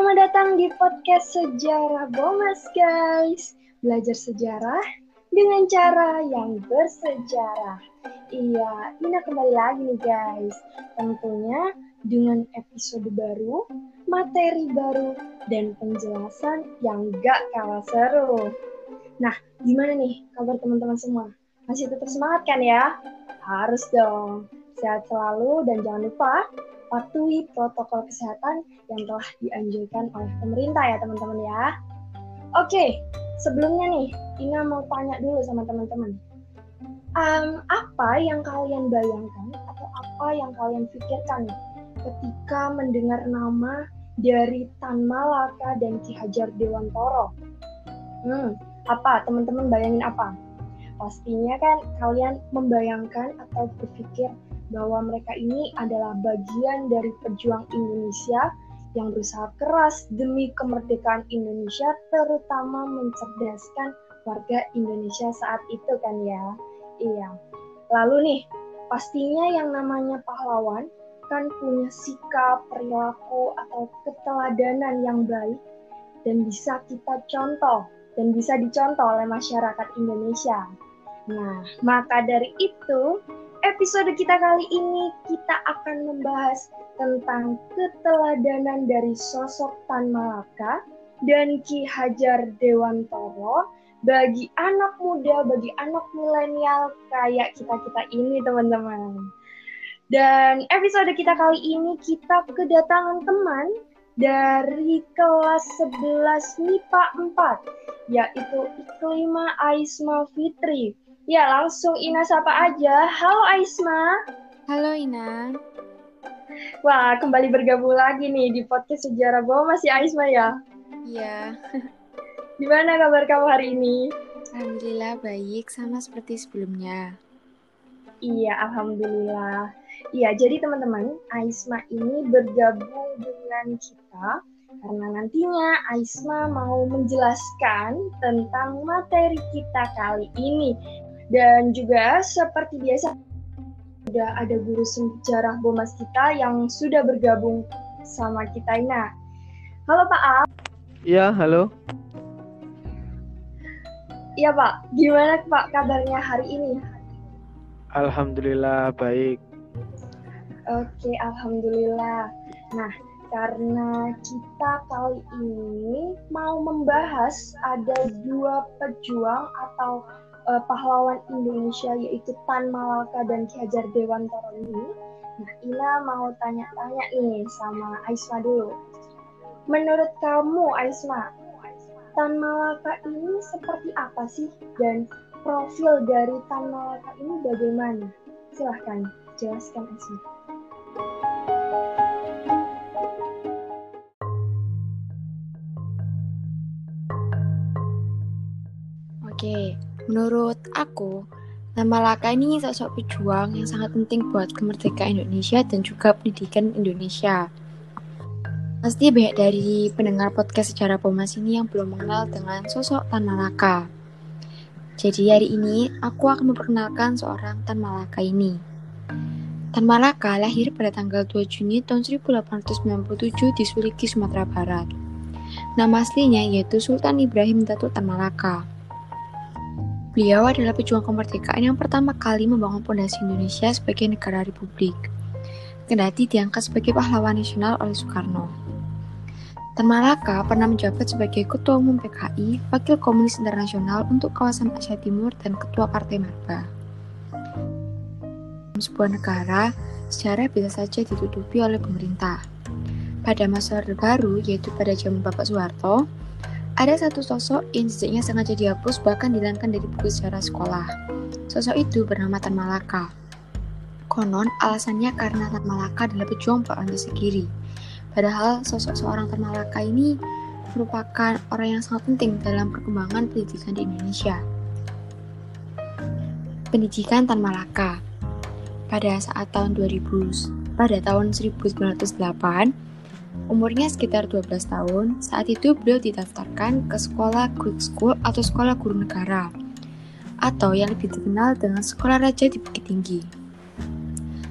Selamat datang di podcast Sejarah Bomas, guys. Belajar sejarah dengan cara yang bersejarah. Iya, Ina kembali lagi nih, guys. Tentunya dengan episode baru, materi baru, dan penjelasan yang gak kalah seru. Nah, gimana nih kabar teman-teman semua? Masih tetap semangat kan ya? Harus dong. Sehat selalu dan jangan lupa patuhi protokol kesehatan yang telah dianjurkan oleh pemerintah ya teman-teman ya. Oke, sebelumnya nih, Ina mau tanya dulu sama teman-teman. Um, apa yang kalian bayangkan atau apa yang kalian pikirkan ketika mendengar nama dari Tan Malaka dan Ki Hajar Dewantoro? Hmm, apa? Teman-teman bayangin apa? Pastinya kan kalian membayangkan atau berpikir bahwa mereka ini adalah bagian dari pejuang Indonesia yang berusaha keras demi kemerdekaan Indonesia, terutama mencerdaskan warga Indonesia saat itu kan ya. Iya. Lalu nih, pastinya yang namanya pahlawan kan punya sikap, perilaku, atau keteladanan yang baik dan bisa kita contoh dan bisa dicontoh oleh masyarakat Indonesia. Nah, maka dari itu, episode kita kali ini kita akan membahas tentang keteladanan dari sosok Tan Malaka dan Ki Hajar Dewantoro bagi anak muda, bagi anak milenial kayak kita-kita ini teman-teman. Dan episode kita kali ini kita kedatangan teman dari kelas 11 MIPA 4 yaitu Iklima Aisma Fitri. Ya, langsung Ina sapa aja. Halo Aisma. Halo Ina. Wah, kembali bergabung lagi nih di podcast Sejarah Bawa masih Aisma ya? Iya. Gimana kabar kamu hari ini? Alhamdulillah baik, sama seperti sebelumnya. Iya, Alhamdulillah. Iya, jadi teman-teman, Aisma ini bergabung dengan kita karena nantinya Aisma mau menjelaskan tentang materi kita kali ini. Dan juga seperti biasa sudah ada guru sejarah Bomas kita yang sudah bergabung sama kita Ina. Halo Pak Al. Iya, halo. Iya Pak, gimana Pak kabarnya hari ini? Alhamdulillah baik. Oke, Alhamdulillah. Nah, karena kita kali ini mau membahas ada dua pejuang atau uh, pahlawan Indonesia yaitu Tan Malaka dan Ki Hajar Dewantoro ini. Nah, Ina mau tanya-tanya nih sama Aisma dulu. Menurut kamu, Aisma, Tan Malaka ini seperti apa sih dan profil dari Tan Malaka ini bagaimana? Silahkan jelaskan Aisma. Oke, menurut aku, nama Laka ini sosok pejuang yang sangat penting buat kemerdekaan Indonesia dan juga pendidikan Indonesia. Pasti banyak dari pendengar podcast secara Pomas ini yang belum mengenal dengan sosok Tan Malaka. Jadi hari ini aku akan memperkenalkan seorang Tan Malaka ini. Tan Malaka lahir pada tanggal 2 Juni tahun 1897 di Suliki, Sumatera Barat. Nama aslinya yaitu Sultan Ibrahim Datuk Tan Malaka. Beliau adalah pejuang kemerdekaan yang pertama kali membangun fondasi Indonesia sebagai negara republik. Kendati diangkat sebagai pahlawan nasional oleh Soekarno. Tan Malaka pernah menjabat sebagai Ketua Umum PKI, Wakil Komunis Internasional untuk kawasan Asia Timur, dan Ketua Partai Marba. Sebuah negara secara bisa saja ditutupi oleh pemerintah. Pada masa Orde Baru, yaitu pada zaman Bapak Soeharto, ada satu sosok yang jejaknya sengaja dihapus bahkan dihilangkan dari buku sejarah sekolah. Sosok itu bernama Tan Malaka. Konon, alasannya karena Tan Malaka adalah pejuang anti kiri. Padahal sosok seorang Tan Malaka ini merupakan orang yang sangat penting dalam perkembangan pendidikan di Indonesia. Pendidikan Tan Malaka pada saat tahun 2000, pada tahun 1908, Umurnya sekitar 12 tahun, saat itu beliau didaftarkan ke sekolah Greek School atau sekolah guru negara, atau yang lebih dikenal dengan sekolah raja di Bukit Tinggi.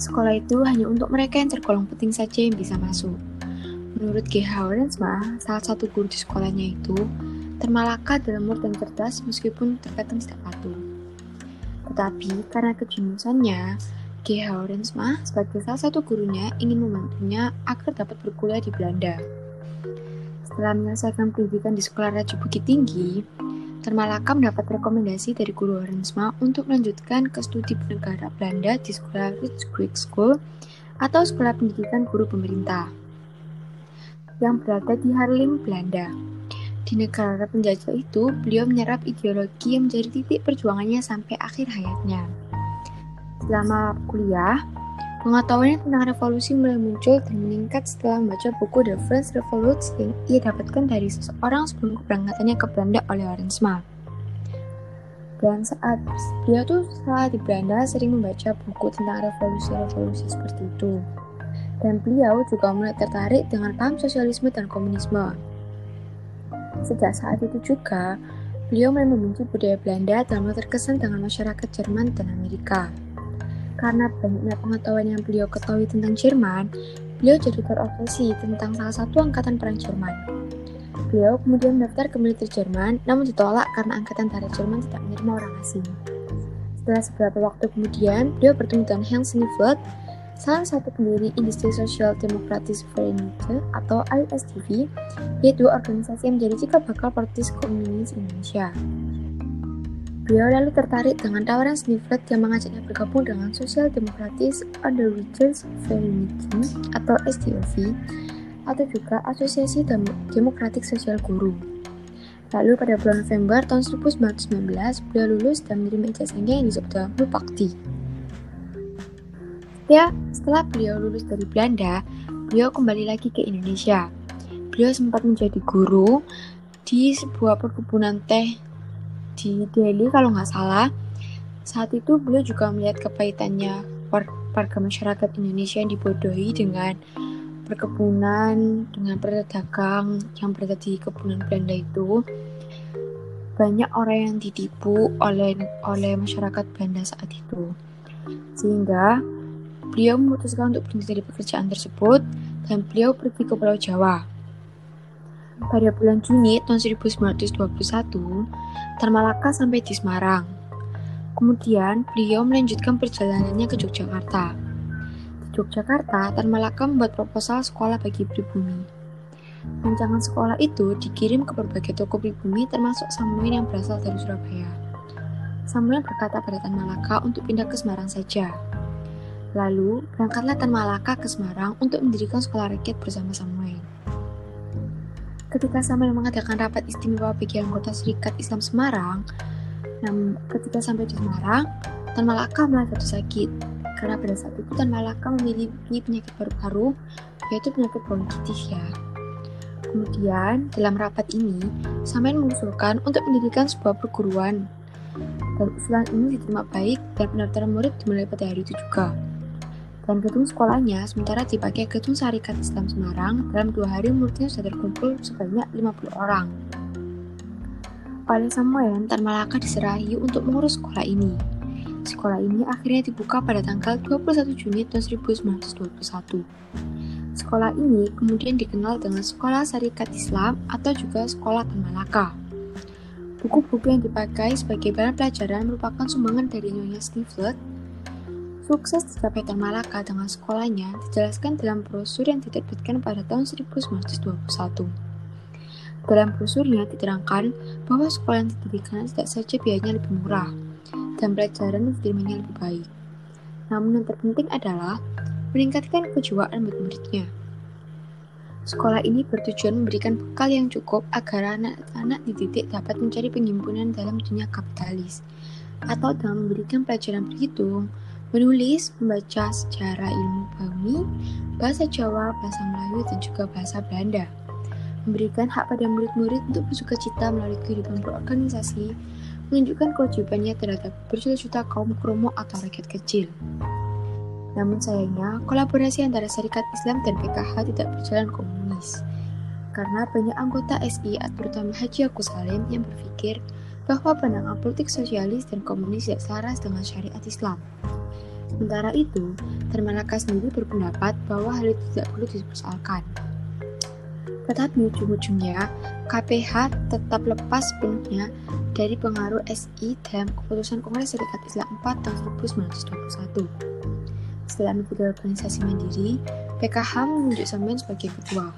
Sekolah itu hanya untuk mereka yang tergolong penting saja yang bisa masuk. Menurut G. Haurensma, salah satu guru di sekolahnya itu termalaka dalam murid dan cerdas meskipun terkadang tidak patuh. Tetapi karena kejeniusannya, G. Haurensma sebagai salah satu gurunya ingin membantunya agar dapat berkuliah di Belanda. Setelah menyelesaikan pendidikan di Sekolah Raja Bukit Tinggi, Termalaka mendapat rekomendasi dari guru Haurensma untuk melanjutkan ke studi bernegara Belanda di Sekolah Greek School atau Sekolah Pendidikan Guru Pemerintah yang berada di Haarlem, Belanda. Di negara penjajah itu, beliau menyerap ideologi yang menjadi titik perjuangannya sampai akhir hayatnya. Selama kuliah, pengetahuannya tentang revolusi mulai muncul dan meningkat setelah membaca buku The French Revolution yang ia dapatkan dari seseorang sebelum keberangkatannya ke Belanda oleh Orensma. Dan saat beliau tuh saat di Belanda sering membaca buku tentang revolusi-revolusi seperti itu dan beliau juga mulai tertarik dengan paham sosialisme dan komunisme. Sejak saat itu juga, beliau mulai membenci budaya Belanda dan mulai terkesan dengan masyarakat Jerman dan Amerika. Karena banyaknya pengetahuan yang beliau ketahui tentang Jerman, beliau jadi terobsesi tentang salah satu angkatan perang Jerman. Beliau kemudian mendaftar ke militer Jerman, namun ditolak karena angkatan darat Jerman tidak menerima orang asing. Setelah beberapa waktu kemudian, beliau bertemu dengan Hans Nivelt, salah satu pendiri Industri Sosial Demokratis Verenigde atau ISDV, yaitu organisasi yang menjadi cikal bakal Partai Komunis Indonesia. Beliau lalu tertarik dengan tawaran Sniflet yang mengajaknya bergabung dengan Sosial Demokratis Underwriters Verenigde atau SDOV atau juga Asosiasi Dem Demokratik Sosial Guru. Lalu pada bulan November tahun 1919, beliau lulus dan menerima ijazahnya yang disebut dengan Bupakti. Ya, setelah beliau lulus dari Belanda, beliau kembali lagi ke Indonesia. Beliau sempat menjadi guru di sebuah perkebunan teh di Delhi kalau nggak salah. Saat itu beliau juga melihat kepahitannya warga masyarakat Indonesia yang dibodohi dengan perkebunan, dengan pedagang yang berada di kebunan Belanda itu. Banyak orang yang ditipu oleh oleh masyarakat Belanda saat itu. Sehingga Beliau memutuskan untuk berhenti dari pekerjaan tersebut dan beliau pergi ke Pulau Jawa. Pada bulan Juni tahun 1921, Tarmalaka sampai di Semarang. Kemudian, beliau melanjutkan perjalanannya ke Yogyakarta. Di Yogyakarta, Tarmalaka membuat proposal sekolah bagi pribumi. Rancangan sekolah itu dikirim ke berbagai toko pribumi termasuk Samuel yang berasal dari Surabaya. Samuel berkata pada Tan Malaka untuk pindah ke Semarang saja. Lalu, berangkatlah Tan Malaka ke Semarang untuk mendirikan sekolah rakyat bersama Samuel. Ketika Samuel mengadakan rapat istimewa bagi anggota Serikat Islam Semarang, ketika sampai di Semarang, Tan Malaka mulai jatuh sakit karena pada saat itu Tan Malaka memiliki penyakit baru-baru yaitu penyakit bronkitis ya. Kemudian, dalam rapat ini, Samuel mengusulkan untuk mendirikan sebuah perguruan. Dan usulan ini diterima baik dan pendaftaran murid dimulai pada hari itu juga dan gedung sekolahnya sementara dipakai gedung Syarikat Islam Semarang dalam dua hari muridnya sudah terkumpul sebanyak 50 orang. Oleh Samuel, Tan Malaka diserahi untuk mengurus sekolah ini. Sekolah ini akhirnya dibuka pada tanggal 21 Juni tahun 1921. Sekolah ini kemudian dikenal dengan Sekolah Syarikat Islam atau juga Sekolah Tan Malaka. Buku-buku yang dipakai sebagai bahan pelajaran merupakan sumbangan dari Nyonya Stiflet Sukses dicapai Tan Malaka dengan sekolahnya dijelaskan dalam brosur yang diterbitkan pada tahun 1921. Dalam brosurnya diterangkan bahwa sekolah yang didirikan tidak saja biayanya lebih murah dan pelajaran yang diterimanya lebih baik. Namun yang terpenting adalah meningkatkan kejiwaan murid-muridnya. Sekolah ini bertujuan memberikan bekal yang cukup agar anak-anak dididik dapat mencari penghimpunan dalam dunia kapitalis, atau dalam memberikan pelajaran berhitung, menulis, membaca sejarah ilmu bumi, bahasa Jawa, bahasa Melayu, dan juga bahasa Belanda. Memberikan hak pada murid-murid untuk bersuka cita melalui kehidupan berorganisasi, menunjukkan kewajibannya terhadap berjuta-juta kaum kromo atau rakyat kecil. Namun sayangnya, kolaborasi antara Serikat Islam dan PKH tidak berjalan komunis. Karena banyak anggota SI, terutama Haji Agus Salim, yang berpikir bahwa pandangan politik sosialis dan komunis tidak selaras dengan syariat Islam. Sementara itu, Termalaka sendiri berpendapat bahwa hal itu tidak perlu dipersoalkan. Tetapi ujung-ujungnya, KPH tetap lepas sepenuhnya dari pengaruh SI dalam keputusan Kongres Serikat Islam 4 tahun 1921. Setelah menjadi organisasi mandiri, PKH menunjuk Semen sebagai ketua.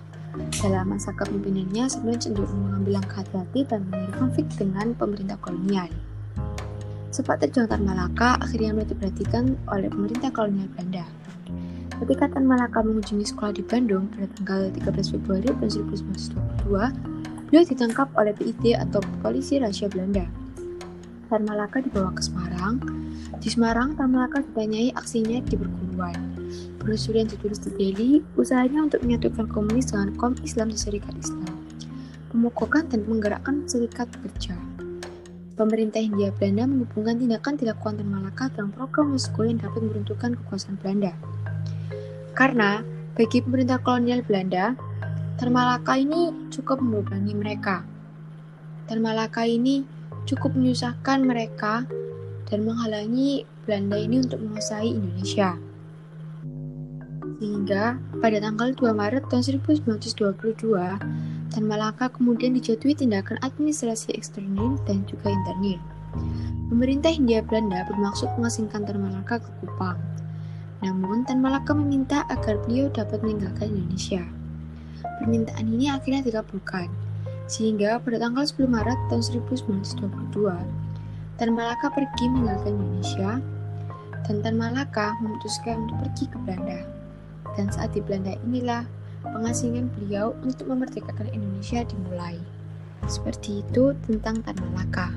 Dalam masa kepemimpinannya, Semen cenderung mengambil langkah hati-hati dan menghindari konflik dengan pemerintah kolonial. Sepak terjang Tan Malaka akhirnya mulai diperhatikan oleh pemerintah kolonial Belanda. Ketika Tan Malaka mengunjungi sekolah di Bandung pada tanggal 13 Februari tahun 1922, beliau ditangkap oleh PID atau Polisi Rahasia Belanda. Tan Malaka dibawa ke Semarang. Di Semarang, Tan Malaka ditanyai aksinya di perguruan. Brosur yang ditulis di Beli, usahanya untuk menyatukan komunis dengan kaum Islam di Serikat Islam. Pemogokan dan menggerakkan serikat kerja. Pemerintah Hindia Belanda menghubungkan tindakan dilakukan Tan Malaka dalam program Moskow yang dapat meruntuhkan kekuasaan Belanda. Karena bagi pemerintah kolonial Belanda, Termalaka ini cukup membebani mereka. Termalaka ini cukup menyusahkan mereka dan menghalangi Belanda ini untuk menguasai Indonesia. Sehingga pada tanggal 2 Maret tahun 1922, Tan Malaka kemudian dijatuhi tindakan administrasi eksternal dan juga internal. Pemerintah Hindia Belanda bermaksud mengasingkan Tan Malaka ke Kupang. Namun, Tan Malaka meminta agar beliau dapat meninggalkan Indonesia. Permintaan ini akhirnya dikabulkan, sehingga pada tanggal 10 Maret tahun 1922, Tan Malaka pergi meninggalkan Indonesia, dan Tan Malaka memutuskan untuk pergi ke Belanda. Dan saat di Belanda inilah pengasingan beliau untuk memerdekakan Indonesia dimulai. Seperti itu tentang Tan Malaka.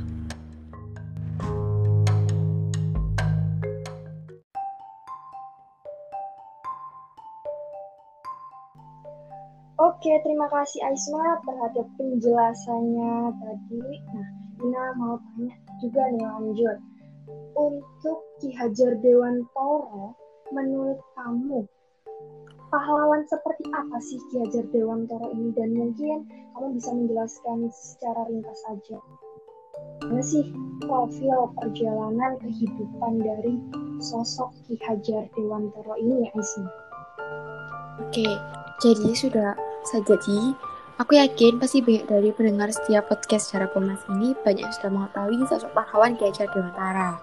Oke, terima kasih Aisma terhadap penjelasannya tadi. Nah, Ina mau tanya juga nih lanjut. Untuk Ki Hajar Dewantoro, menurut kamu, pahlawan seperti apa sih Ki Hajar Dewantoro ini? Dan mungkin kamu bisa menjelaskan secara ringkas saja. Mana sih profil perjalanan kehidupan dari sosok Ki Hajar Dewantoro ini ya Aisma? Oke, jadi sudah jadi aku yakin pasti banyak dari pendengar setiap podcast secara Pomas ini banyak yang sudah mengetahui sosok pahlawan Ki Hajar Dewantara.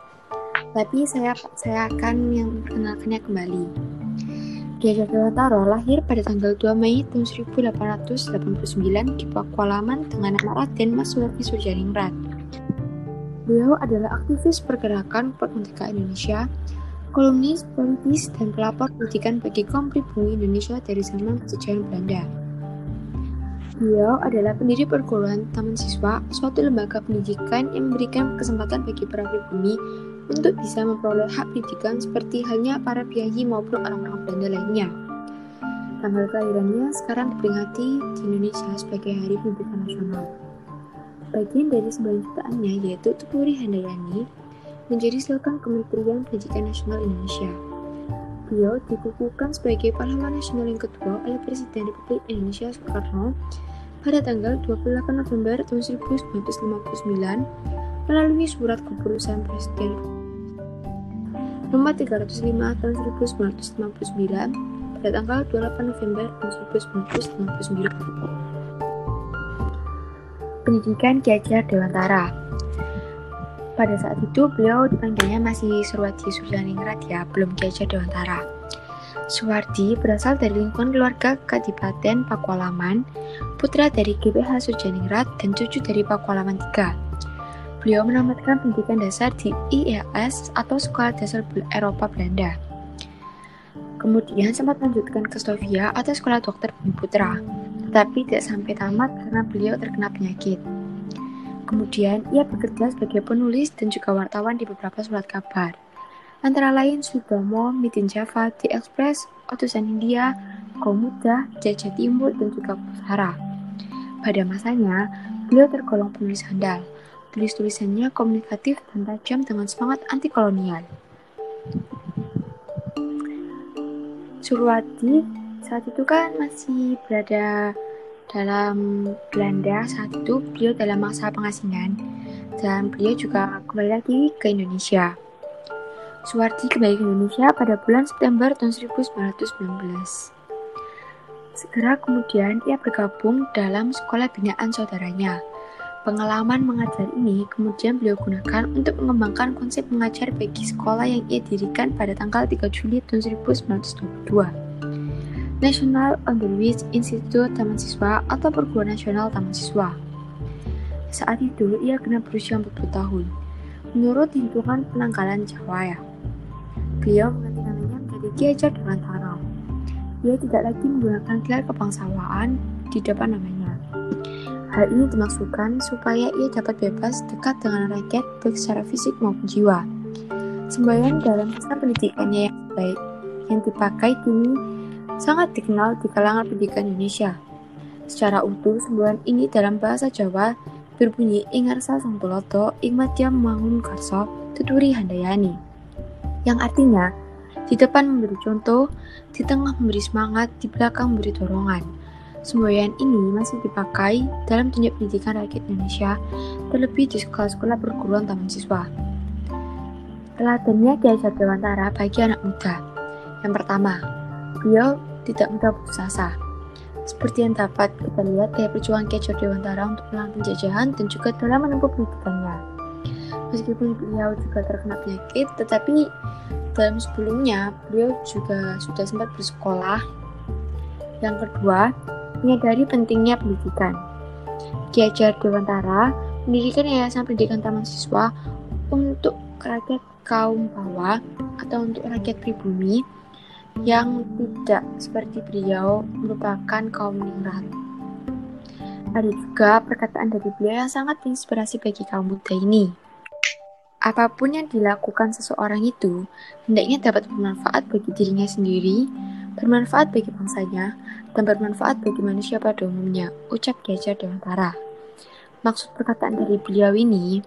Tapi saya saya akan yang memperkenalkannya kembali. Hajar Dewantara lahir pada tanggal 2 Mei tahun 1889 di Pakualaman dengan nama Raden Mas Suwardi Surjaningrat. Beliau adalah aktivis pergerakan kemerdekaan Indonesia kolumnis, politis, dan pelapor pendidikan bagi kaum pribumi Indonesia dari zaman penjajahan Belanda. Beliau adalah pendiri perguruan Taman Siswa, suatu lembaga pendidikan yang memberikan kesempatan bagi para pribumi untuk bisa memperoleh hak pendidikan seperti halnya para biayi maupun orang-orang Belanda lainnya. Tanggal kelahirannya sekarang diperingati di Indonesia sebagai Hari Pendidikan Nasional. Bagian dari sembilan ciptaannya yaitu Tupuri Handayani menjadi slogan Kementerian Pendidikan Nasional Indonesia. Beliau dikukuhkan sebagai pahlawan nasional yang kedua oleh Presiden Republik Indonesia Soekarno pada tanggal 28 November tahun 1959 melalui surat keputusan Presiden nomor 305 tahun 1959 pada tanggal 28 November tahun 1959. Pendidikan Ki Hajar Dewantara pada saat itu beliau dipanggilnya masih Surwadi Suryaningrat ya, belum Ki Hajar Dewantara. Suwardi berasal dari lingkungan keluarga Kadipaten Pakualaman, putra dari GBH Suryaningrat dan cucu dari Pakualaman III. Beliau menamatkan pendidikan dasar di IES atau Sekolah Dasar Eropa Belanda. Kemudian sempat melanjutkan ke Stovia atau Sekolah Dokter Bumi Putra, tetapi tidak sampai tamat karena beliau terkena penyakit. Kemudian, ia bekerja sebagai penulis dan juga wartawan di beberapa surat kabar. Antara lain Sutomo, Mitin Java, The Express, Otusan India, Komuda, Jaja Timur, dan juga Pusara. Pada masanya, beliau tergolong penulis handal. Tulis-tulisannya komunikatif dan tajam dengan semangat anti kolonial. Surwati saat itu kan masih berada dalam Belanda saat itu beliau dalam masa pengasingan dan beliau juga kembali lagi ke Indonesia. Suwardi kembali ke Indonesia pada bulan September tahun 1919. Segera kemudian ia bergabung dalam sekolah binaan saudaranya. Pengalaman mengajar ini kemudian beliau gunakan untuk mengembangkan konsep mengajar bagi sekolah yang ia dirikan pada tanggal 3 Juli tahun 1922. National Underwich Institute Taman Siswa atau Perguruan Nasional Taman Siswa. Saat itu ia genap berusia 40 tahun. Menurut hitungan penanggalan Jawa ya, beliau mengganti namanya menjadi Ki Hajar Dewantara. Ia tidak lagi menggunakan gelar kebangsawaan di depan namanya. Hal ini dimaksudkan supaya ia dapat bebas dekat dengan rakyat baik secara fisik maupun jiwa. Semboyan dalam masa pendidikannya yang baik yang dipakai kini sangat dikenal di kalangan pendidikan Indonesia. Secara utuh, semboyan ini dalam bahasa Jawa berbunyi Ingarsa Sang Tuloto Ingmatya Mangun Karso Tuturi Handayani yang artinya di depan memberi contoh, di tengah memberi semangat, di belakang memberi dorongan. Semboyan ini masih dipakai dalam dunia pendidikan rakyat Indonesia, terlebih di sekolah-sekolah perguruan taman siswa. Teladannya Ki Dewantara bagi anak muda. Yang pertama, beliau tidak mudah putus asa. Seperti yang dapat kita lihat dari perjuangan Ki Dewantara untuk melawan penjajahan dan juga dalam menempuh pendidikannya. Meskipun beliau juga terkena penyakit, tetapi dalam sebelumnya beliau juga sudah sempat bersekolah. Yang kedua, menyadari pentingnya pendidikan. Ki Hajar Dewantara mendirikan Yayasan Pendidikan Taman Siswa untuk rakyat kaum bawah atau untuk rakyat pribumi yang tidak seperti beliau merupakan kaum ningrat. Ada juga perkataan dari beliau yang sangat menginspirasi bagi kaum muda ini. Apa pun yang dilakukan seseorang itu, hendaknya dapat bermanfaat bagi dirinya sendiri, bermanfaat bagi bangsanya, dan bermanfaat bagi manusia pada umumnya, ucap Ki Hajar Dewantara. Maksud perkataan dari beliau ini,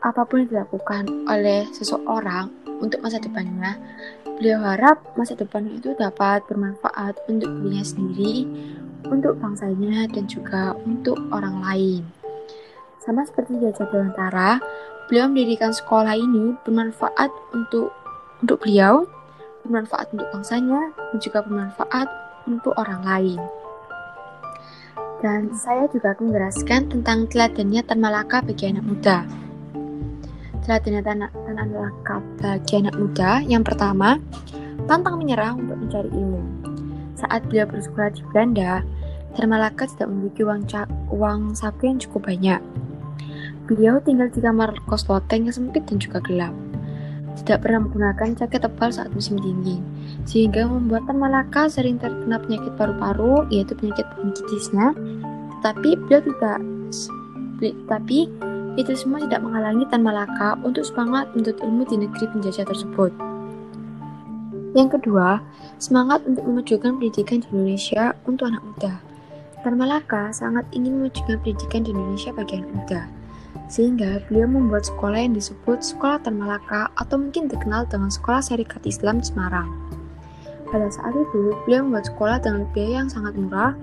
apa pun yang dilakukan oleh seseorang untuk masa depannya, beliau harap masa depan itu dapat bermanfaat untuk dirinya sendiri, untuk bangsanya, dan juga untuk orang lain. Sama seperti Hajar Dewantara, beliau mendirikan sekolah ini bermanfaat untuk untuk beliau, bermanfaat untuk bangsanya, dan juga bermanfaat untuk orang lain. Dan saya juga akan menjelaskan tentang teladannya Tan Malaka bagi anak muda. Teladannya Tan, Tan Malaka bagi anak muda yang pertama, pantang menyerah untuk mencari ilmu. Saat beliau bersekolah di Belanda, Tan Malaka tidak memiliki uang, uang saku yang cukup banyak Beliau tinggal di kamar kos loteng yang sempit dan juga gelap. Tidak pernah menggunakan jaket tebal saat musim dingin, sehingga membuat Malaka sering terkena penyakit paru-paru, yaitu penyakit bronkitisnya. Tetapi beliau tidak, tapi itu semua tidak menghalangi Tan Malaka untuk semangat menuntut ilmu di negeri penjajah tersebut. Yang kedua, semangat untuk memajukan pendidikan di Indonesia untuk anak muda. Tan Malaka sangat ingin memajukan pendidikan di Indonesia bagi anak muda sehingga beliau membuat sekolah yang disebut Sekolah Tan Malaka atau mungkin dikenal dengan Sekolah Syarikat Islam Semarang. Pada saat itu, beliau membuat sekolah dengan biaya yang sangat murah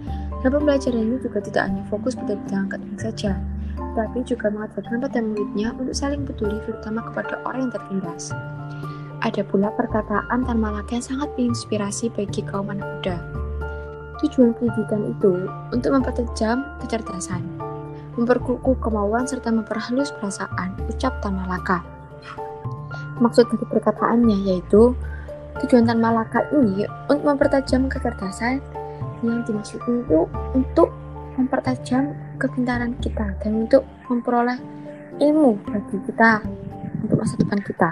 dan pembelajaran ini juga tidak hanya fokus pada bidang akademik saja, tetapi juga mengajarkan pada muridnya untuk saling peduli terutama kepada orang yang tertindas. Ada pula perkataan Tan Malaka yang sangat menginspirasi bagi kaum anak muda. Tujuan pendidikan itu untuk mempertajam kecerdasan, memperkukuh kemauan serta memperhalus perasaan, ucap Tan Malaka. Maksud dari perkataannya yaitu tujuan Tan Malaka ini untuk mempertajam kecerdasan yang dimaksud itu untuk mempertajam kepintaran kita dan untuk memperoleh ilmu bagi kita untuk masa depan kita.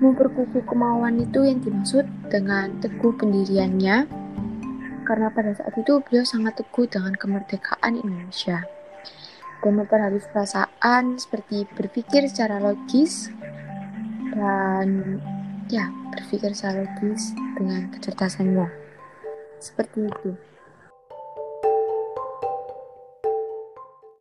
Memperkukuh kemauan itu yang dimaksud dengan teguh pendiriannya karena pada saat itu beliau sangat teguh dengan kemerdekaan Indonesia dan memperhalus perasaan seperti berpikir secara logis dan ya berpikir secara logis dengan kecerdasannya. Seperti itu